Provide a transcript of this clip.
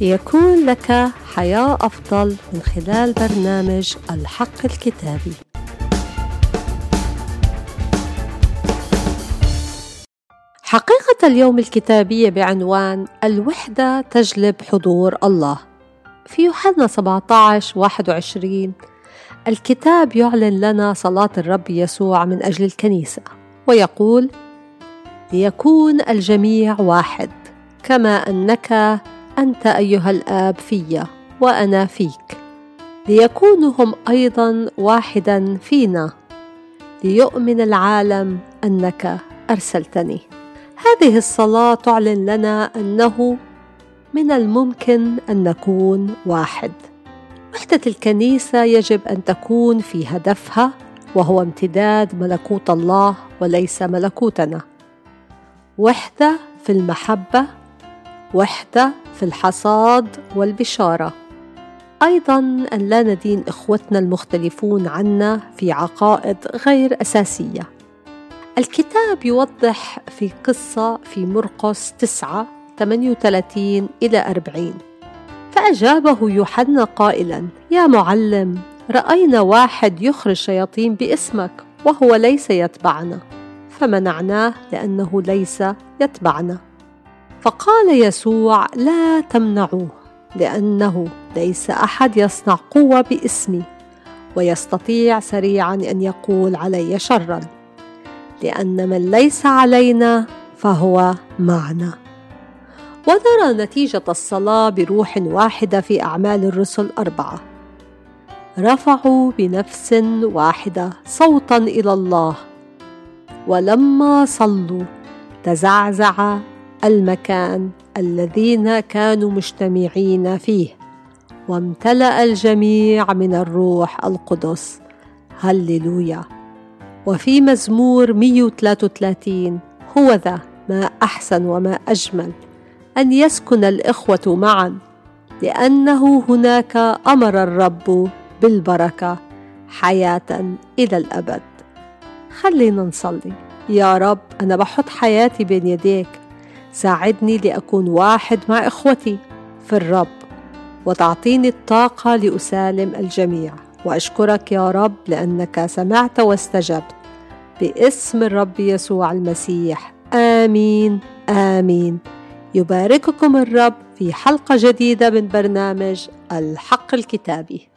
ليكون لك حياة أفضل من خلال برنامج الحق الكتابي. حقيقة اليوم الكتابية بعنوان الوحدة تجلب حضور الله. في يوحنا 17 21 الكتاب يعلن لنا صلاة الرب يسوع من أجل الكنيسة ويقول: ليكون الجميع واحد كما أنك أنت أيها الآب في وأنا فيك. ليكونوا هم أيضا واحدا فينا. ليؤمن العالم أنك أرسلتني. هذه الصلاة تعلن لنا أنه من الممكن أن نكون واحد. وحدة الكنيسة يجب أن تكون في هدفها وهو امتداد ملكوت الله وليس ملكوتنا. وحدة في المحبة وحدة في الحصاد والبشارة. أيضا أن لا ندين إخوتنا المختلفون عنا في عقائد غير أساسية. الكتاب يوضح في قصة في مرقس 9 38 إلى 40 فأجابه يوحنا قائلا يا معلم رأينا واحد يخرج شياطين باسمك وهو ليس يتبعنا. فمنعناه لأنه ليس يتبعنا. فقال يسوع لا تمنعوه لأنه ليس أحد يصنع قوة باسمي ويستطيع سريعا أن يقول علي شرا لأن من ليس علينا فهو معنا. ونرى نتيجة الصلاة بروح واحدة في أعمال الرسل أربعة. رفعوا بنفس واحدة صوتا إلى الله ولما صلوا تزعزع المكان الذين كانوا مجتمعين فيه. وامتلأ الجميع من الروح القدس. هللويا. وفي مزمور 133 هو ذا ما أحسن وما أجمل أن يسكن الإخوة معا لأنه هناك أمر الرب بالبركة حياة إلى الأبد. خلينا نصلي. يا رب أنا بحط حياتي بين يديك. ساعدني لأكون واحد مع إخوتي في الرب وتعطيني الطاقة لأسالم الجميع. وأشكرك يا رب لأنك سمعت واستجبت. باسم الرب يسوع المسيح. آمين آمين. يبارككم الرب في حلقة جديدة من برنامج الحق الكتابي.